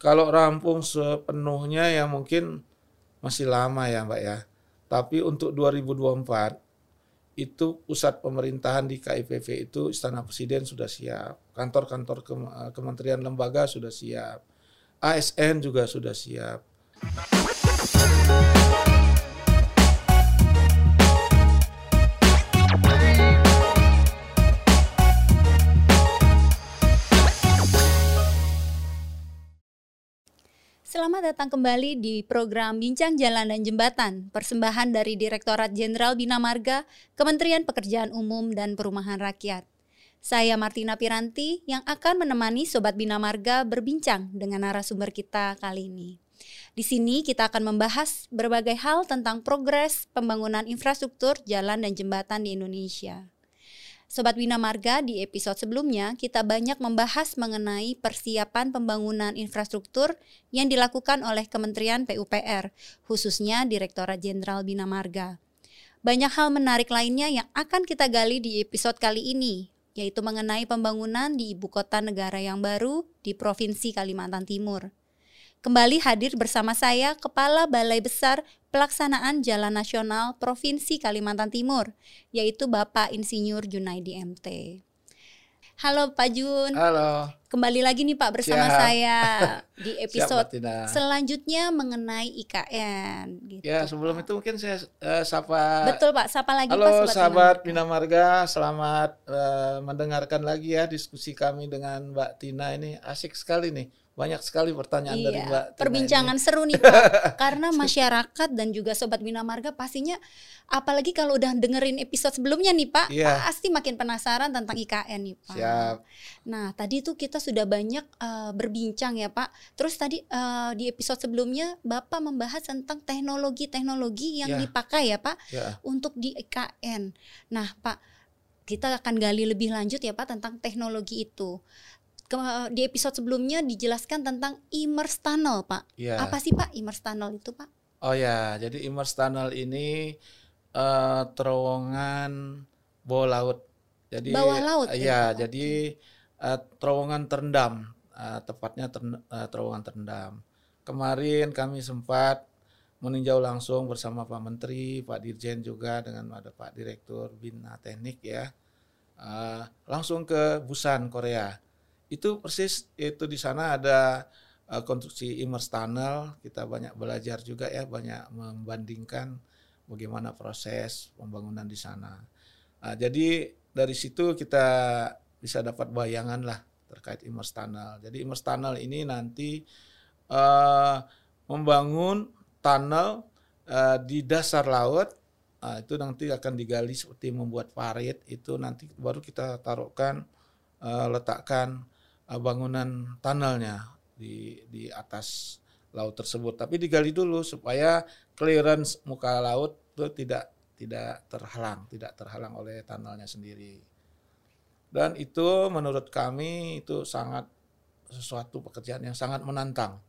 Kalau rampung sepenuhnya ya mungkin masih lama ya Mbak ya. Tapi untuk 2024 itu pusat pemerintahan di KIPV itu Istana Presiden sudah siap, kantor-kantor ke, kementerian lembaga sudah siap, ASN juga sudah siap. Selamat datang kembali di program Bincang Jalan dan Jembatan, persembahan dari Direktorat Jenderal Bina Marga, Kementerian Pekerjaan Umum dan Perumahan Rakyat. Saya Martina Piranti yang akan menemani Sobat Bina Marga berbincang dengan narasumber kita kali ini. Di sini kita akan membahas berbagai hal tentang progres pembangunan infrastruktur jalan dan jembatan di Indonesia. Sobat Wina Marga, di episode sebelumnya kita banyak membahas mengenai persiapan pembangunan infrastruktur yang dilakukan oleh Kementerian PUPR, khususnya Direktorat Jenderal Bina Marga. Banyak hal menarik lainnya yang akan kita gali di episode kali ini, yaitu mengenai pembangunan di ibu kota negara yang baru di Provinsi Kalimantan Timur. Kembali hadir bersama saya Kepala Balai Besar Pelaksanaan Jalan Nasional Provinsi Kalimantan Timur, yaitu Bapak Insinyur Junaidi MT. Halo Pak Jun. Halo. Kembali lagi nih Pak bersama Siap. saya di episode Siap, selanjutnya mengenai IKN. Gitu, ya sebelum Pak. itu mungkin saya uh, sapa. Betul Pak, sapa lagi Halo Pak, sahabat Bina Marga, selamat uh, mendengarkan lagi ya diskusi kami dengan Mbak Tina ini asik sekali nih banyak sekali pertanyaan iya, dari Mbak. Tina Perbincangan ini. seru nih Pak, karena masyarakat dan juga sobat Bina Marga pastinya, apalagi kalau udah dengerin episode sebelumnya nih Pak, iya. pasti makin penasaran tentang IKN nih Pak. Siap. Nah tadi tuh kita sudah banyak uh, berbincang ya Pak. Terus tadi uh, di episode sebelumnya Bapak membahas tentang teknologi-teknologi yang ya. dipakai ya Pak ya. untuk di IKN. Nah Pak, kita akan gali lebih lanjut ya Pak tentang teknologi itu di episode sebelumnya dijelaskan tentang immerse tunnel, Pak. Ya. Apa sih Pak immerse tunnel itu, Pak? Oh ya, jadi immerse tunnel ini uh, terowongan bawah laut. Jadi bawah laut. Uh, ya, okay. jadi uh, terowongan terendam, uh, tepatnya ter, uh, terowongan terendam. Kemarin kami sempat meninjau langsung bersama Pak Menteri, Pak Dirjen juga dengan ada Pak Direktur Bina Teknik ya, uh, langsung ke Busan Korea itu persis itu di sana ada uh, konstruksi immerse tunnel. Kita banyak belajar juga ya banyak membandingkan bagaimana proses pembangunan di sana. Uh, jadi dari situ kita bisa dapat bayangan lah terkait immerse tunnel. Jadi immerse tunnel ini nanti uh, membangun tunnel uh, di dasar laut. Uh, itu nanti akan digali seperti membuat parit. Itu nanti baru kita taruhkan uh, letakkan bangunan tunnelnya di di atas laut tersebut. Tapi digali dulu supaya clearance muka laut itu tidak tidak terhalang, tidak terhalang oleh tunnelnya sendiri. Dan itu menurut kami itu sangat sesuatu pekerjaan yang sangat menantang.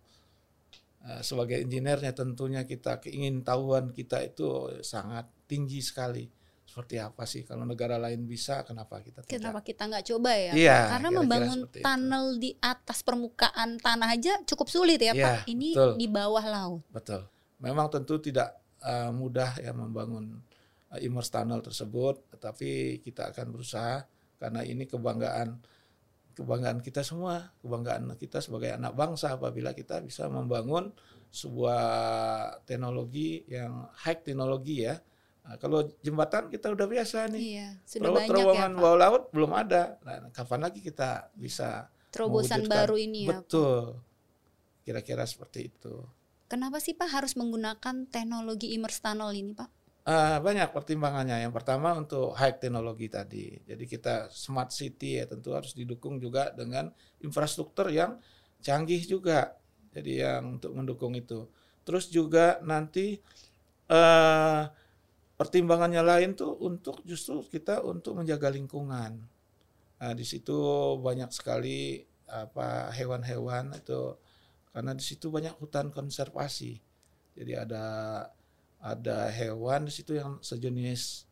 Uh, sebagai insinyurnya tentunya kita keingin tahuan kita itu sangat tinggi sekali seperti apa sih? Kalau negara lain bisa kenapa kita tidak? Kenapa kita nggak coba ya? Iya, karena kira -kira membangun tunnel itu. di atas permukaan tanah aja cukup sulit ya, ya pak. Ini betul. di bawah laut. Betul. Memang tentu tidak uh, mudah ya membangun uh, immerse tunnel tersebut tetapi kita akan berusaha karena ini kebanggaan kebanggaan kita semua kebanggaan kita sebagai anak bangsa apabila kita bisa membangun sebuah teknologi yang high teknologi ya Nah, kalau jembatan kita udah biasa nih. Iya, sudah banyak terowongan ya, bawah laut belum ada. Nah, kapan lagi kita bisa terobosan baru ini ya? Betul. Kira-kira seperti itu. Kenapa sih Pak harus menggunakan teknologi immerse tunnel ini, Pak? Uh, banyak pertimbangannya. Yang pertama untuk high teknologi tadi. Jadi kita smart city ya tentu harus didukung juga dengan infrastruktur yang canggih juga. Jadi yang untuk mendukung itu. Terus juga nanti uh, pertimbangannya lain tuh untuk justru kita untuk menjaga lingkungan. Nah, di situ banyak sekali apa hewan-hewan itu karena di situ banyak hutan konservasi. Jadi ada ada hewan di situ yang sejenis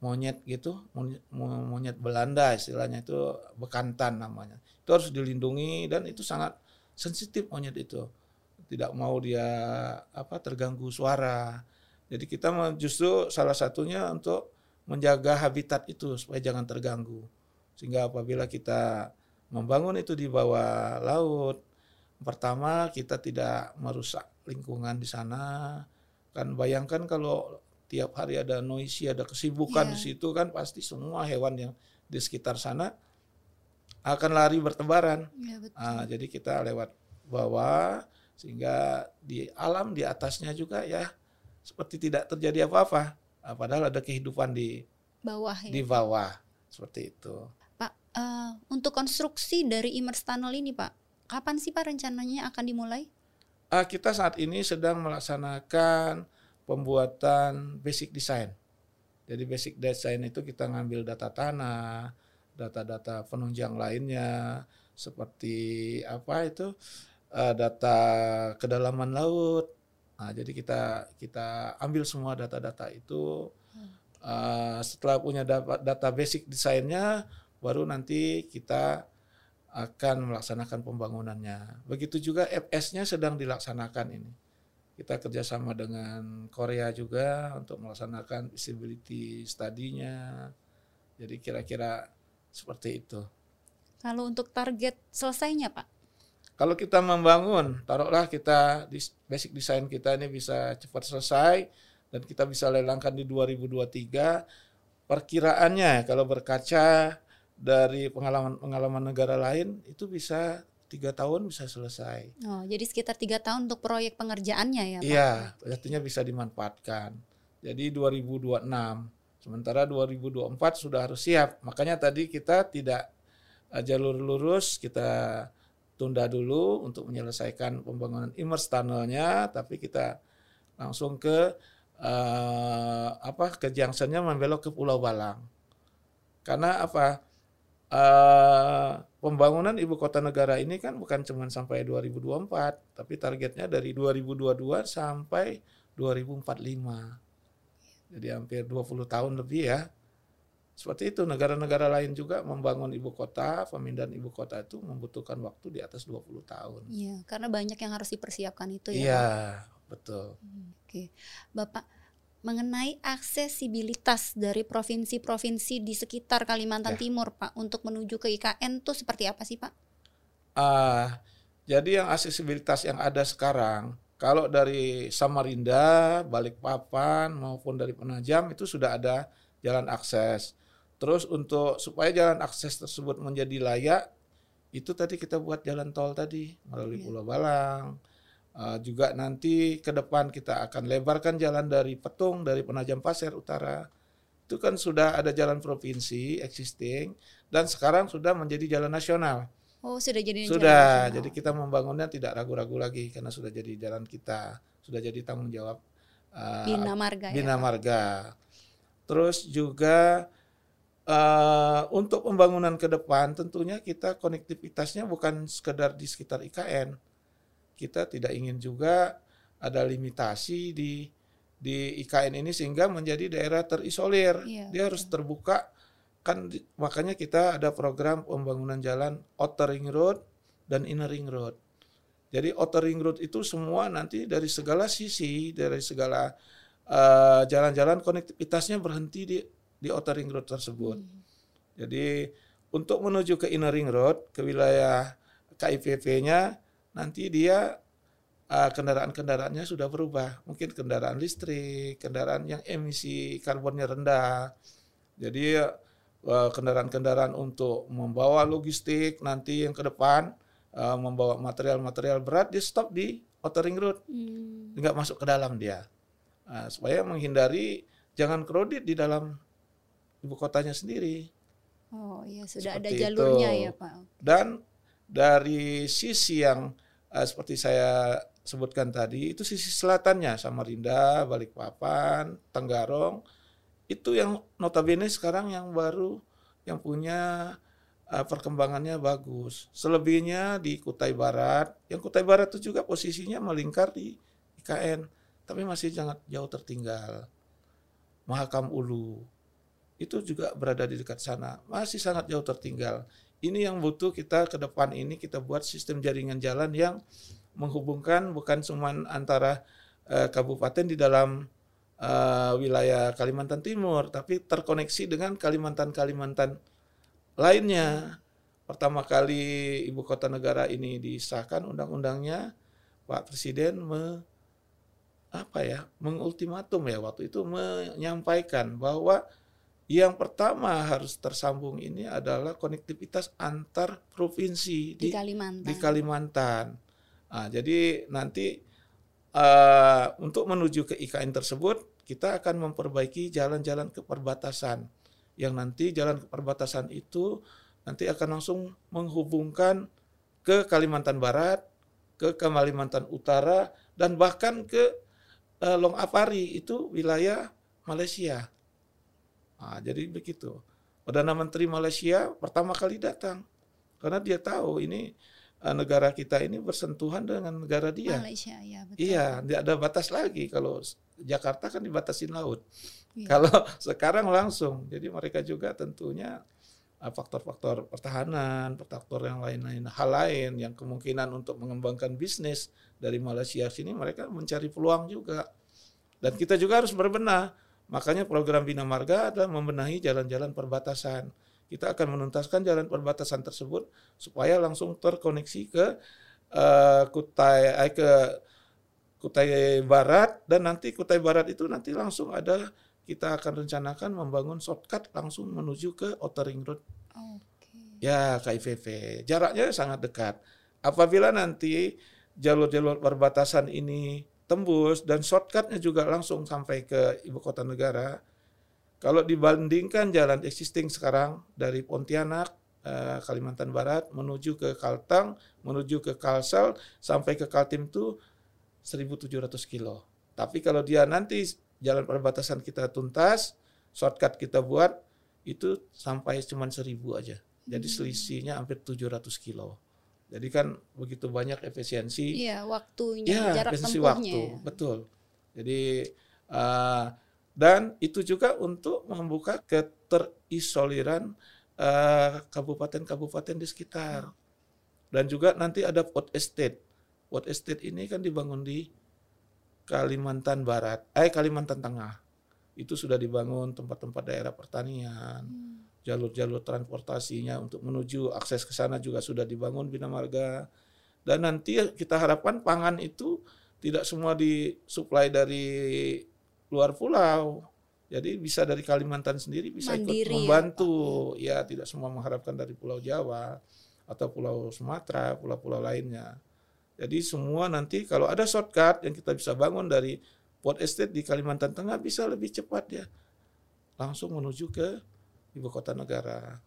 monyet gitu, monyet, Belanda istilahnya itu bekantan namanya. Itu harus dilindungi dan itu sangat sensitif monyet itu tidak mau dia apa terganggu suara jadi kita justru salah satunya untuk menjaga habitat itu supaya jangan terganggu sehingga apabila kita membangun itu di bawah laut pertama kita tidak merusak lingkungan di sana kan bayangkan kalau tiap hari ada noisy ada kesibukan yeah. di situ kan pasti semua hewan yang di sekitar sana akan lari bertebaran yeah, betul. Nah, jadi kita lewat bawah sehingga di alam di atasnya juga ya seperti tidak terjadi apa-apa nah, padahal ada kehidupan di bawah ya? di bawah seperti itu Pak uh, untuk konstruksi dari immerse tunnel ini Pak kapan sih Pak rencananya akan dimulai uh, kita saat ini sedang melaksanakan pembuatan basic design jadi basic design itu kita ngambil data tanah data-data penunjang lainnya seperti apa itu uh, data kedalaman laut. Nah, jadi kita kita ambil semua data-data itu. Uh, setelah punya data, data basic desainnya, baru nanti kita akan melaksanakan pembangunannya. Begitu juga FS-nya sedang dilaksanakan ini. Kita kerjasama dengan Korea juga untuk melaksanakan visibility study-nya. Jadi kira-kira seperti itu. Kalau untuk target selesainya Pak? Kalau kita membangun, taruhlah kita di basic design kita ini bisa cepat selesai dan kita bisa lelangkan di 2023. Perkiraannya kalau berkaca dari pengalaman-pengalaman negara lain itu bisa tiga tahun bisa selesai. Oh, jadi sekitar tiga tahun untuk proyek pengerjaannya ya Pak? Iya, artinya bisa dimanfaatkan. Jadi 2026. Sementara 2024 sudah harus siap. Makanya tadi kita tidak uh, jalur lurus, kita tunda dulu untuk menyelesaikan pembangunan immerse tunnelnya, tapi kita langsung ke uh, apa ke junctionnya membelok ke Pulau Balang. Karena apa? Uh, pembangunan ibu kota negara ini kan bukan cuma sampai 2024, tapi targetnya dari 2022 sampai 2045. Jadi hampir 20 tahun lebih ya seperti itu negara-negara lain juga membangun ibu kota, pemindahan ibu kota itu membutuhkan waktu di atas 20 tahun. Iya, karena banyak yang harus dipersiapkan itu ya. Iya, betul. Hmm, oke. Bapak mengenai aksesibilitas dari provinsi-provinsi di sekitar Kalimantan ya. Timur, Pak, untuk menuju ke IKN itu seperti apa sih, Pak? Uh, jadi yang aksesibilitas yang ada sekarang, kalau dari Samarinda, Balikpapan maupun dari Penajam itu sudah ada jalan akses. Terus untuk supaya jalan akses tersebut menjadi layak, itu tadi kita buat jalan tol tadi melalui yeah. Pulau Balang. Uh, juga nanti ke depan kita akan lebarkan jalan dari Petung dari Penajam Pasir Utara. Itu kan sudah ada jalan provinsi existing dan sekarang sudah menjadi jalan nasional. Oh, sudah jadi Sudah. Jalan jadi kita membangunnya tidak ragu-ragu lagi karena sudah jadi jalan kita, sudah jadi tanggung jawab uh, Bina Marga. Bina ya, Marga. Terus juga uh, untuk pembangunan ke depan tentunya kita konektivitasnya bukan sekedar di sekitar IKN. Kita tidak ingin juga ada limitasi di di IKN ini sehingga menjadi daerah terisolir. Iya, Dia harus terbuka kan makanya kita ada program pembangunan jalan outer ring road dan inner ring road. Jadi outer ring road itu semua nanti dari segala sisi, dari segala eh, jalan-jalan uh, jalan -jalan konektivitasnya berhenti di di outer ring road tersebut. Hmm. Jadi untuk menuju ke inner ring road ke wilayah KIPP-nya nanti dia uh, kendaraan-kendaraannya sudah berubah. Mungkin kendaraan listrik, kendaraan yang emisi karbonnya rendah. Jadi uh, kendaraan-kendaraan untuk membawa logistik nanti yang ke depan uh, membawa material-material berat dia stop di outer ring road. Hmm. Enggak masuk ke dalam dia. Uh, supaya menghindari jangan kredit di dalam ibu kotanya sendiri. Oh iya sudah seperti ada jalurnya itu. ya Pak. Dan dari sisi yang uh, seperti saya sebutkan tadi itu sisi selatannya Samarinda, Balikpapan, Tenggarong itu yang notabene sekarang yang baru yang punya uh, perkembangannya bagus. Selebihnya di Kutai Barat, yang Kutai Barat itu juga posisinya melingkar di IKN, tapi masih sangat jauh tertinggal. Mahakam Ulu, itu juga berada di dekat sana, masih sangat jauh tertinggal. ini yang butuh kita ke depan ini kita buat sistem jaringan jalan yang menghubungkan bukan cuma antara uh, kabupaten di dalam uh, wilayah Kalimantan Timur, tapi terkoneksi dengan Kalimantan-Kalimantan lainnya. Pertama kali ibu kota negara ini disahkan undang-undangnya, Pak Presiden me, apa ya mengultimatum ya waktu itu menyampaikan bahwa yang pertama harus tersambung ini adalah konektivitas antar provinsi di, di Kalimantan. Di Kalimantan. Nah, jadi nanti uh, untuk menuju ke IKN tersebut kita akan memperbaiki jalan-jalan ke perbatasan yang nanti jalan ke perbatasan itu nanti akan langsung menghubungkan ke Kalimantan Barat, ke Kalimantan Utara dan bahkan ke uh, Long Apari itu wilayah Malaysia. Nah, jadi begitu. Perdana Menteri Malaysia pertama kali datang karena dia tahu ini uh, negara kita ini bersentuhan dengan negara dia. Malaysia, ya betul. Iya, tidak ada batas lagi. Kalau Jakarta kan dibatasin laut. Iya. Kalau sekarang langsung, jadi mereka juga tentunya Eh, faktor-faktor pertahanan, faktor yang lain-lain, hal lain yang kemungkinan untuk mengembangkan bisnis dari Malaysia sini mereka mencari peluang juga. Dan kita juga harus berbenah. Makanya program Bina Marga adalah membenahi jalan-jalan perbatasan. Kita akan menuntaskan jalan perbatasan tersebut supaya langsung terkoneksi ke uh, Kutai eh, ke Kutai Barat dan nanti Kutai Barat itu nanti langsung ada kita akan rencanakan membangun shortcut langsung menuju ke Outer Ring Road. Okay. Ya, KIVV. Jaraknya sangat dekat. Apabila nanti jalur-jalur perbatasan ini tembus dan shortcutnya juga langsung sampai ke ibu kota negara, kalau dibandingkan jalan existing sekarang dari Pontianak, eh, Kalimantan Barat menuju ke Kaltang, menuju ke Kalsel sampai ke Kaltim itu 1.700 kilo. Tapi kalau dia nanti jalan perbatasan kita tuntas, shortcut kita buat itu sampai cuma seribu aja. Jadi hmm. selisihnya hampir 700 kilo. Jadi kan begitu banyak efisiensi. Iya, waktunya, ya, jarak efisiensi waktu, betul. Jadi uh, dan itu juga untuk membuka keterisoliran kabupaten eh, kabupaten-kabupaten di sekitar. Dan juga nanti ada port estate. Port estate ini kan dibangun di Kalimantan Barat, eh Kalimantan Tengah. Itu sudah dibangun tempat-tempat daerah pertanian, hmm. Jalur-jalur transportasinya untuk menuju akses ke sana juga sudah dibangun Bina Marga. Dan nanti kita harapkan pangan itu tidak semua disuplai dari luar pulau. Jadi bisa dari Kalimantan sendiri bisa Mandiri, ikut ya, membantu. Ya, ya, tidak semua mengharapkan dari Pulau Jawa atau Pulau Sumatera, pulau-pulau lainnya. Jadi semua nanti kalau ada shortcut yang kita bisa bangun dari Port Estate di Kalimantan Tengah bisa lebih cepat ya. Langsung menuju ke ibu kota negara.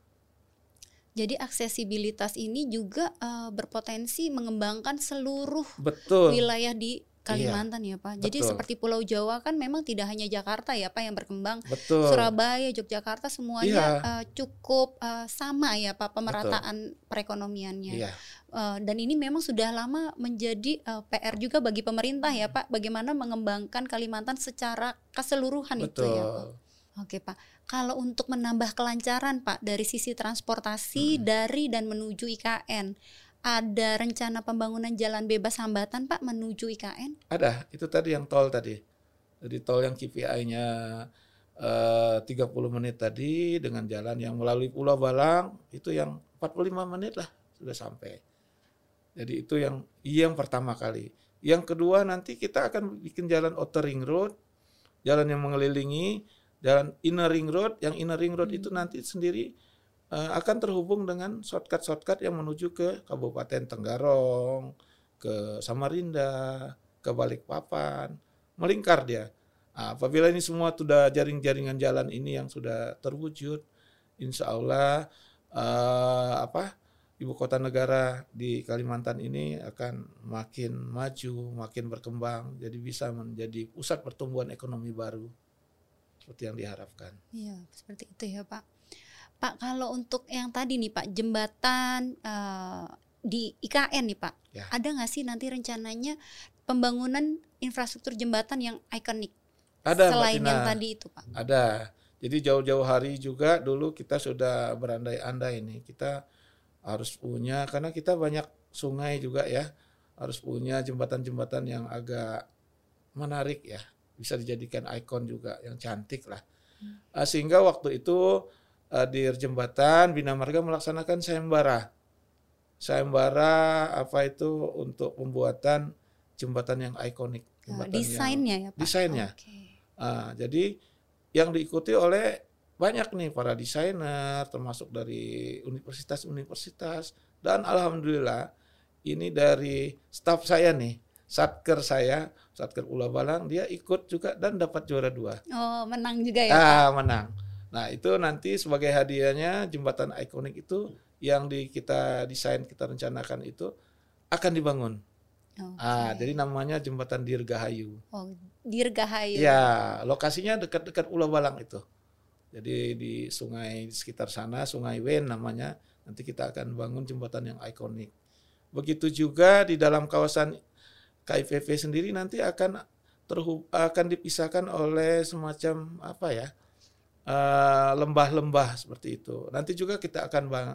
Jadi aksesibilitas ini juga uh, berpotensi mengembangkan seluruh Betul. wilayah di Kalimantan iya, ya Pak. Jadi betul. seperti Pulau Jawa kan memang tidak hanya Jakarta ya Pak yang berkembang. Betul. Surabaya, Yogyakarta semuanya iya. uh, cukup uh, sama ya Pak pemerataan betul. perekonomiannya. Iya. Uh, dan ini memang sudah lama menjadi uh, PR juga bagi pemerintah ya Pak. Bagaimana mengembangkan Kalimantan secara keseluruhan betul. itu ya Pak. Oke Pak. Kalau untuk menambah kelancaran Pak dari sisi transportasi hmm. dari dan menuju IKN ada rencana pembangunan jalan bebas hambatan Pak menuju IKN? Ada, itu tadi yang tol tadi. Jadi tol yang KPI-nya eh, 30 menit tadi dengan jalan yang melalui Pulau Balang itu yang 45 menit lah sudah sampai. Jadi itu yang yang pertama kali. Yang kedua nanti kita akan bikin jalan outer ring road, jalan yang mengelilingi, jalan inner ring road. Yang inner ring road hmm. itu nanti sendiri uh, akan terhubung dengan shortcut-shortcut yang menuju ke Kabupaten Tenggarong, ke Samarinda, ke Balikpapan, melingkar dia. Nah, apabila ini semua sudah jaring-jaringan jalan ini yang sudah terwujud, insya Allah uh, apa ibu kota negara di Kalimantan ini akan makin maju, makin berkembang, jadi bisa menjadi pusat pertumbuhan ekonomi baru seperti yang diharapkan. Iya, seperti itu ya Pak. Pak kalau untuk yang tadi nih Pak jembatan uh, di IKN nih Pak, ya. ada nggak sih nanti rencananya pembangunan infrastruktur jembatan yang ikonik? Ada selain yang tadi itu Pak. Ada. Jadi jauh-jauh hari juga dulu kita sudah berandai-andai ini kita harus punya karena kita banyak sungai juga ya harus punya jembatan-jembatan yang agak menarik ya bisa dijadikan ikon juga yang cantik lah. Hmm. uh, sehingga waktu itu uh, di jembatan Bina Marga melaksanakan sayembara. Sayembara apa itu untuk pembuatan jembatan yang ikonik oh, desainnya ya Pak? desainnya. Okay. uh, jadi yang diikuti oleh banyak nih para desainer termasuk dari universitas-universitas. Dan alhamdulillah ini dari staf saya nih, satker saya, satker Ula Balang, dia ikut juga dan dapat juara dua. Oh, menang juga ya? Ah, Pak? menang. Nah itu nanti sebagai hadiahnya jembatan ikonik itu yang di kita desain kita rencanakan itu akan dibangun. Okay. Ah, jadi namanya jembatan Dirgahayu. Oh, Dirgahayu. Ya, lokasinya dekat-dekat Ula Balang itu. Jadi di sungai di sekitar sana, Sungai Wen namanya. Nanti kita akan bangun jembatan yang ikonik. Begitu juga di dalam kawasan KIPV sendiri nanti akan terhub, akan dipisahkan oleh semacam apa ya eh, lembah-lembah uh, seperti itu. Nanti juga kita akan bang,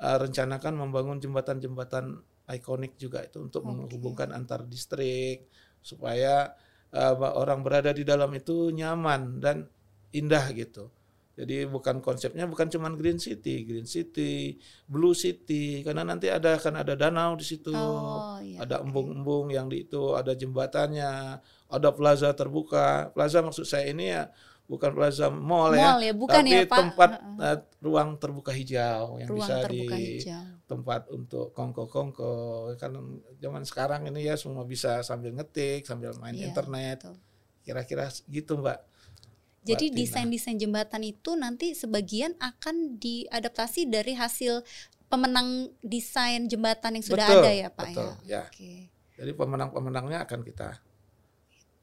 uh, rencanakan membangun jembatan-jembatan ikonik juga itu untuk okay. menghubungkan antar distrik supaya uh, orang berada di dalam itu nyaman dan indah gitu. Jadi bukan konsepnya bukan cuma green city, green city, blue city karena nanti ada akan ada danau di situ. Oh, iya, ada embung-embung yang di itu, ada jembatannya, ada plaza terbuka. Plaza maksud saya ini ya bukan plaza mall, ya, mall ya, ya bukan tapi ya, Pak. tempat uh, ruang terbuka hijau yang ruang bisa di hijau. tempat untuk kongko-kongko. Kan zaman sekarang ini ya semua bisa sambil ngetik, sambil main iya, internet. Kira-kira gitu, Mbak. Jadi desain-desain jembatan itu nanti sebagian akan diadaptasi dari hasil pemenang desain jembatan yang sudah betul, ada ya Pak betul, ya. ya. Oke. Jadi pemenang-pemenangnya akan kita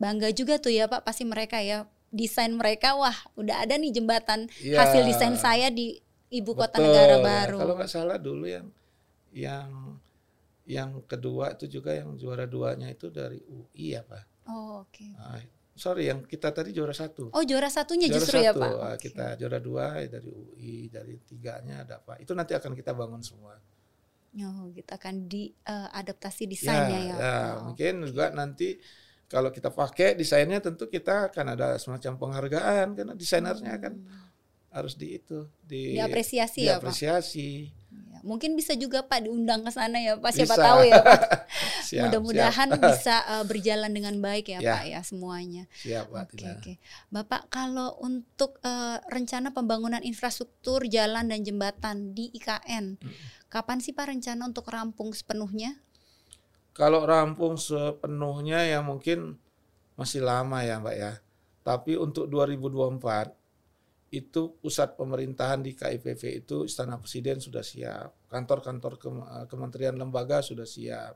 bangga juga tuh ya Pak pasti mereka ya desain mereka wah udah ada nih jembatan ya. hasil desain saya di ibu kota betul, negara baru. Kalau nggak salah dulu yang yang yang kedua itu juga yang juara duanya itu dari UI ya Pak. Oh oke. Okay. Nah, sorry yang kita tadi juara satu. Oh juara satunya juara justru ya, satu. ya Pak. Okay. Kita juara dua dari UI dari tiganya ada Pak. Itu nanti akan kita bangun semua. Oh kita akan diadaptasi eh, uh, desainnya ya. Ya, ya oh, mungkin okay. juga nanti kalau kita pakai desainnya tentu kita akan ada semacam penghargaan karena desainernya hmm. kan harus di itu di diapresiasi, diapresiasi ya Pak mungkin bisa juga Pak diundang ke sana ya Pak siapa bisa. tahu ya Pak. Mudah-mudahan bisa uh, berjalan dengan baik ya, ya Pak ya semuanya. Siap Pak. Oke okay, Okay. Bapak kalau untuk uh, rencana pembangunan infrastruktur jalan dan jembatan di IKN, hmm. kapan sih Pak rencana untuk rampung sepenuhnya? Kalau rampung sepenuhnya ya mungkin masih lama ya Mbak ya. Tapi untuk 2024 itu pusat pemerintahan di KIPV itu Istana Presiden sudah siap, kantor-kantor ke, eh, kementerian lembaga sudah siap,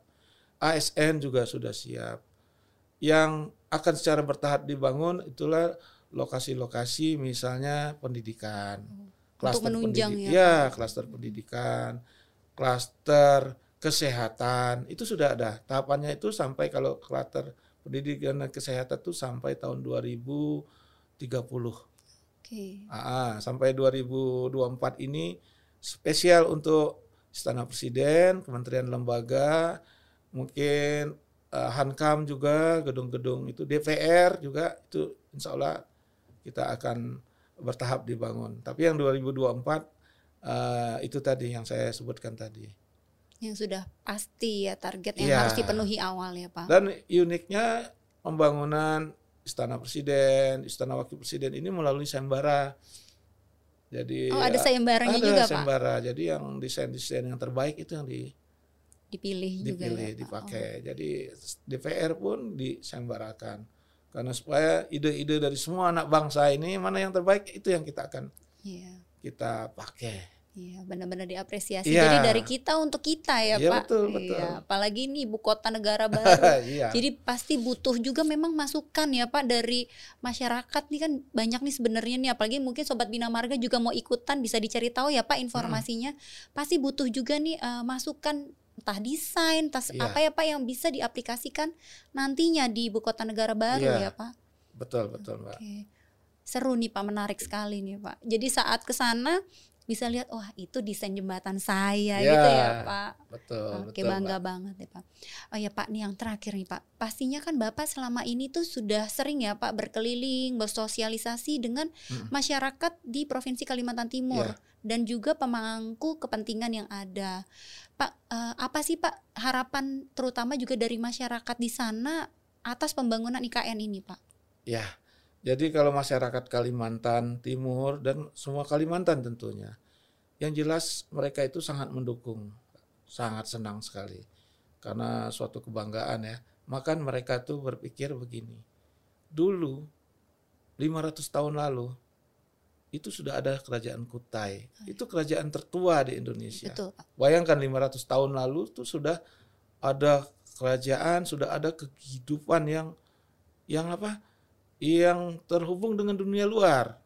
ASN juga sudah siap. Yang akan secara bertahap dibangun itulah lokasi-lokasi misalnya pendidikan, klaster penunjang pendidik, ya, ya klaster pendidikan, klaster kesehatan itu sudah ada. Tahapannya itu sampai kalau klaster pendidikan dan kesehatan itu sampai tahun 2030 Okay. Ah, sampai 2024 ini spesial untuk Istana Presiden, Kementerian Lembaga, mungkin uh, Hankam juga, gedung-gedung itu DPR juga itu Insya Allah kita akan bertahap dibangun. Tapi yang 2024 uh, eh, itu tadi yang saya sebutkan tadi. Yang sudah pasti ya target yang ya. harus dipenuhi awal ya Pak. Dan uniknya pembangunan Istana Presiden, Istana Wakil Presiden ini melalui sayembara. Jadi Oh, ada sayembaranya ada juga, sayembara. Pak. Jadi yang desain-desain yang terbaik itu yang di dipilih, dipilih juga ya, dipakai. Oh. Jadi DPR pun disembarakan. Karena supaya ide-ide dari semua anak bangsa ini mana yang terbaik itu yang kita akan yeah. kita pakai. Iya, benar-benar diapresiasi. Ya. Jadi dari kita untuk kita ya, ya Pak. Betul, betul. Iya, apalagi ini ibu kota negara baru. ya. Jadi pasti butuh juga memang masukan ya Pak dari masyarakat nih kan banyak nih sebenarnya nih apalagi mungkin sobat Bina Marga juga mau ikutan bisa dicari tahu ya Pak informasinya. Hmm. Pasti butuh juga nih uh, masukan entah desain, entah ya. apa ya Pak yang bisa diaplikasikan nantinya di ibu kota negara baru ya, ya Pak. Betul, betul, Mbak. Seru nih Pak, menarik sekali nih Pak. Jadi saat ke sana bisa lihat wah itu desain jembatan saya Ya, gitu ya Pak. Betul, Oke betul, bangga Mbak. banget ya Pak. Oh ya Pak nih yang terakhir nih Pak. Pastinya kan Bapak selama ini tuh sudah sering ya Pak berkeliling bersosialisasi dengan Mm. masyarakat di Provinsi Kalimantan Timur Ya. dan juga pemangku kepentingan yang ada. Pak eh, apa sih Pak harapan terutama juga dari masyarakat di sana atas pembangunan IKN ini Pak? Ya, jadi kalau masyarakat Kalimantan Timur dan semua Kalimantan tentunya, yang jelas mereka itu sangat mendukung, sangat senang sekali, karena suatu kebanggaan ya. Maka mereka tuh berpikir begini, dulu 500 tahun lalu itu sudah ada kerajaan Kutai, itu kerajaan tertua di Indonesia. Betul Pak. Bayangkan 500 tahun lalu itu sudah ada kerajaan, sudah ada kehidupan yang yang apa? Yang terhubung dengan dunia luar.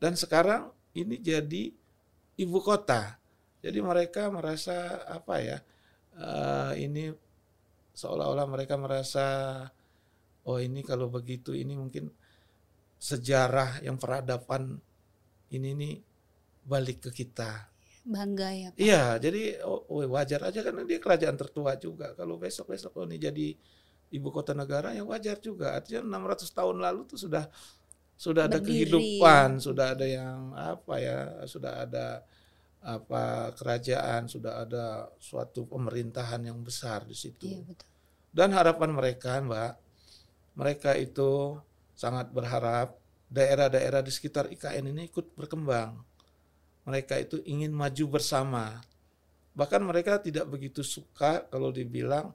Dan sekarang ini jadi ibu kota. Jadi mereka merasa apa ya? eh, ini seolah-olah mereka merasa oh ini kalau begitu ini mungkin sejarah yang peradaban ini nih balik ke kita. Bangga ya Pak. Iya, jadi oh, oh, wajar aja kan dia kerajaan tertua juga. Kalau besok-besok oh, ini jadi ibu kota negara ya wajar juga. Artinya 600 tahun lalu tuh sudah sudah ada kehidupan, sudah ada yang apa ya, sudah ada apa kerajaan, sudah ada suatu pemerintahan yang besar di situ. Iya betul. Dan harapan mereka, Mbak, mereka itu sangat berharap daerah-daerah di sekitar IKN ini ikut berkembang. Mereka itu ingin maju bersama. Bahkan mereka tidak begitu suka kalau dibilang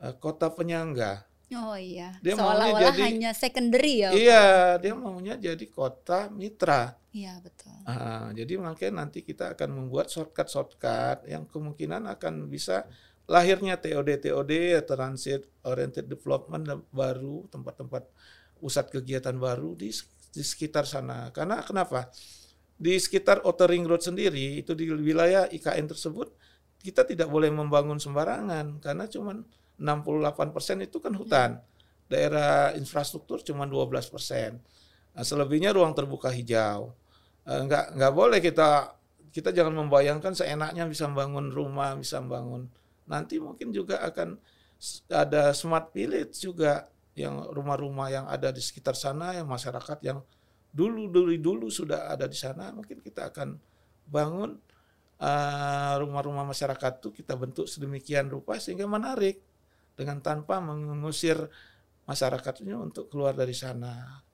eh, kota penyangga. Oh iya. Dia maunya Seolah-olah jadi- hanya secondary ya. Iya, dia maunya jadi kota mitra. Iya betul. Ah, jadi makanya nanti kita akan membuat shortcut-shortcut yang kemungkinan akan bisa lahirnya TOD-TOD, Transit Oriented Development baru, tempat-tempat pusat kegiatan baru di, di sekitar sana. Karena kenapa? Di sekitar Outer Ring Road sendiri, itu di wilayah IKN tersebut, kita tidak boleh membangun sembarangan karena cuman 68% itu kan hutan. Daerah infrastruktur cuma 12%. Nah, selebihnya ruang terbuka hijau. Eh, nggak nggak boleh kita kita jangan membayangkan seenaknya bisa membangun rumah, bisa membangun. Nanti mungkin juga akan ada smart village juga yang rumah-rumah yang ada di sekitar sana yang masyarakat yang dulu dari dulu sudah ada di sana mungkin kita akan bangun eh, rumah-rumah masyarakat tuh kita bentuk sedemikian rupa sehingga menarik dengan tanpa mengusir masyarakatnya untuk keluar dari sana.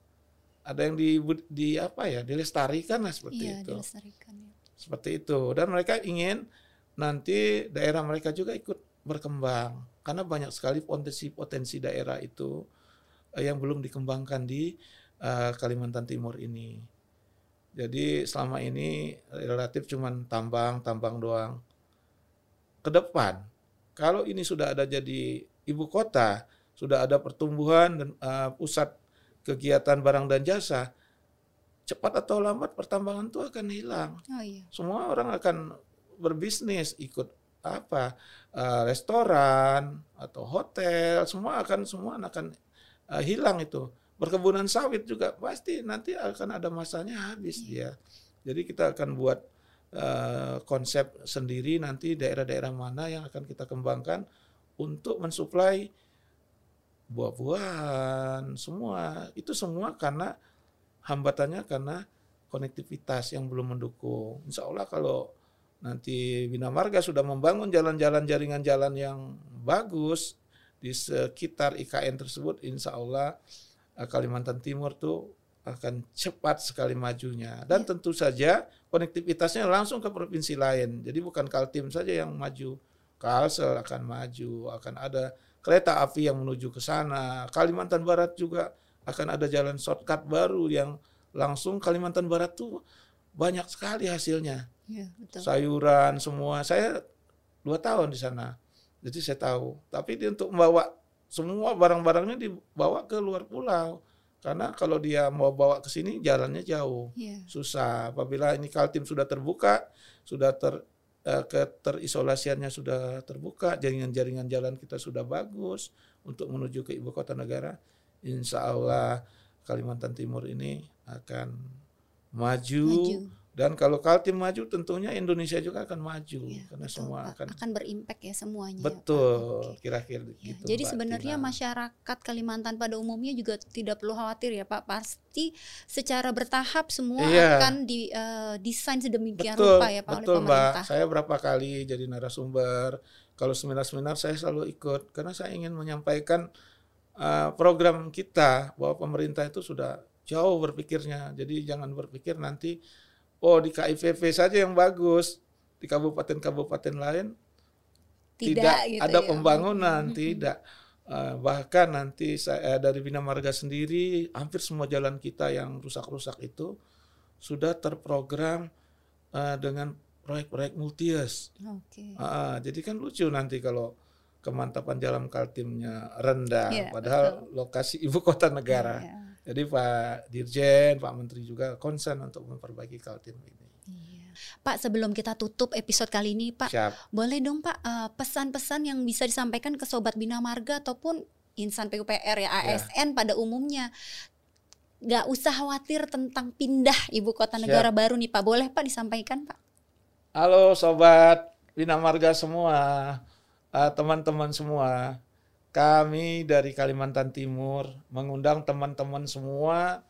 Ada yang di, di apa ya dilestarikan lah seperti Iya itu dilestarikan ya. seperti itu dan mereka ingin nanti daerah mereka juga ikut berkembang karena banyak sekali potensi-potensi daerah itu eh, yang belum dikembangkan di eh, Kalimantan Timur ini. Jadi selama ini relatif cuman tambang, tambang doang. Ke depan kalau ini sudah ada jadi ibu kota, sudah ada pertumbuhan dan eh, pusat kegiatan barang dan jasa, cepat atau lambat pertambangan itu akan hilang. Oh iya. semua orang akan berbisnis ikut apa eh, restoran atau hotel semua akan semua akan eh, hilang itu. Perkebunan sawit juga pasti nanti akan ada masanya habis dia. Jadi kita akan buat eh, konsep sendiri nanti daerah-daerah mana yang akan kita kembangkan untuk mensuplai buah-buahan semua itu semua karena hambatannya karena konektivitas yang belum mendukung. Insya Allah kalau nanti Bina Marga sudah membangun jalan-jalan jaringan jalan yang bagus di sekitar IKN tersebut, Insya Allah eh, Kalimantan Timur tuh akan cepat sekali majunya. Dan tentu saja konektivitasnya langsung ke provinsi lain. Jadi bukan Kaltim saja yang maju, Kalsel akan maju, akan ada kereta api yang menuju ke sana. Kalimantan Barat juga akan ada jalan shortcut baru yang langsung Kalimantan Barat tuh banyak sekali hasilnya. Iya betul. Sayuran semua. Saya dua tahun di sana. Jadi saya tahu. Tapi dia untuk membawa semua barang-barangnya dibawa ke luar pulau. Karena kalau dia mau bawa ke sini jalannya jauh. Iya. Susah. Apabila ini Kaltim sudah terbuka, sudah ter keterisolasiannya sudah terbuka, jaringan-jaringan jalan kita sudah bagus untuk menuju ke ibu kota negara. Insya Allah Kalimantan Timur ini akan maju, Maju. Dan kalau Kaltim maju tentunya Indonesia juga akan maju Ya, karena betul, semua Pak. akan akan berimpact ya semuanya. ya, Pak. betul kira-kira Ya, gitu. jadi Mbak sebenarnya Tina. masyarakat Kalimantan pada umumnya juga tidak perlu khawatir ya Pak. Pasti secara bertahap semua Iya. akan di eh, desain sedemikian betul, rupa ya Pak oleh betul Mbak. pemerintah. Saya berapa kali jadi narasumber. Kalau seminar-seminar saya selalu ikut karena saya ingin menyampaikan uh, program kita bahwa pemerintah itu sudah jauh berpikirnya. Jadi jangan berpikir nanti oh di KIVV saja yang bagus, di kabupaten-kabupaten lain tidak, gitu ada ya. pembangunan, tidak. Uh, bahkan nanti saya dari Bina Marga sendiri hampir semua jalan kita yang rusak-rusak itu sudah terprogram uh, dengan proyek-proyek multius. Oke. Ah, jadi kan lucu nanti kalau kemantapan jalan Kaltimnya rendah, Iya, padahal lokasi ibu kota negara. Iya, Jadi Pak Dirjen, Pak Menteri juga concern untuk memperbaiki Kaltim ini. iya. Pak sebelum kita tutup episode kali ini Pak, Siap. boleh dong Pak eh, pesan-pesan yang bisa disampaikan ke sobat Bina Marga ataupun insan PUPR ya ASN pada umumnya. Gak usah khawatir tentang pindah ibu kota Siap. negara baru nih Pak. Boleh Pak disampaikan Pak? Halo sobat Bina Marga semua, ah, teman-teman semua. Kami dari Kalimantan Timur mengundang teman-teman semua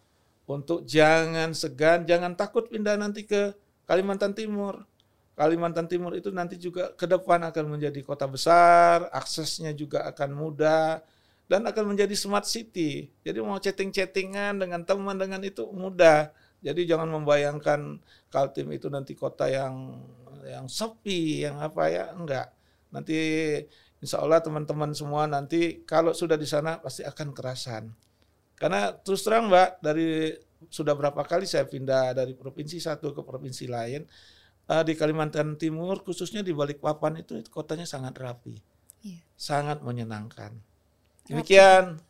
untuk jangan segan, jangan takut pindah nanti ke Kalimantan Timur. Kalimantan Timur itu nanti juga ke depan akan menjadi kota besar, aksesnya juga akan mudah dan akan menjadi smart city. Jadi mau chatting-chattingan dengan teman dengan itu mudah. Jadi jangan membayangkan Kaltim itu nanti kota yang yang sepi, yang apa ya, enggak. Nanti insya Allah teman-teman semua nanti kalau sudah di sana pasti akan kerasan. Karena terus terang Mbak, dari sudah berapa kali saya pindah dari provinsi satu ke provinsi lain, eh, di Kalimantan Timur khususnya di Balikpapan itu kotanya sangat rapi, Iya. sangat menyenangkan. Demikian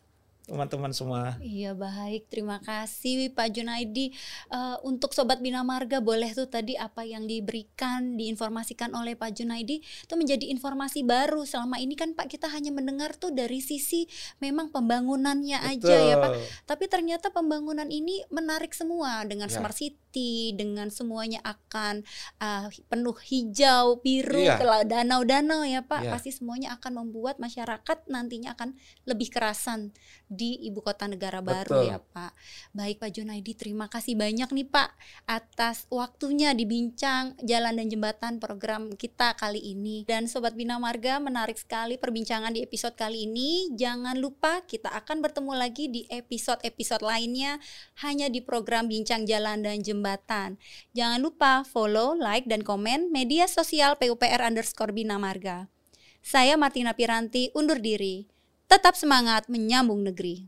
teman-teman semua. Iya baik, terima kasih Pak Junaidi. Eh, untuk Sobat Bina Marga boleh tuh tadi apa yang diberikan, diinformasikan oleh Pak Junaidi itu menjadi informasi baru. Selama ini kan Pak kita hanya mendengar tuh dari sisi memang pembangunannya aja ya Pak. Betul. Tapi ternyata pembangunan ini menarik semua dengan Ya. smart city, dengan semuanya akan uh, penuh hijau, biru, Iya. danau-danau ya Pak. Iya. Pasti semuanya akan membuat masyarakat nantinya akan lebih kerasan di ibu kota negara baru Betul. ya Pak. Baik Pak Junaidi, terima kasih banyak nih Pak atas waktunya dibincang jalan dan jembatan program kita kali ini. Dan Sobat Bina Marga menarik sekali perbincangan di episode kali ini. Jangan lupa kita akan bertemu lagi di episode-episode lainnya hanya di program Bincang Jalan dan Jembatan. Jangan lupa follow, like, dan komen media sosial PUPR underscore Bina Marga. Saya Martina Piranti undur diri. Tetap semangat menyambung negeri.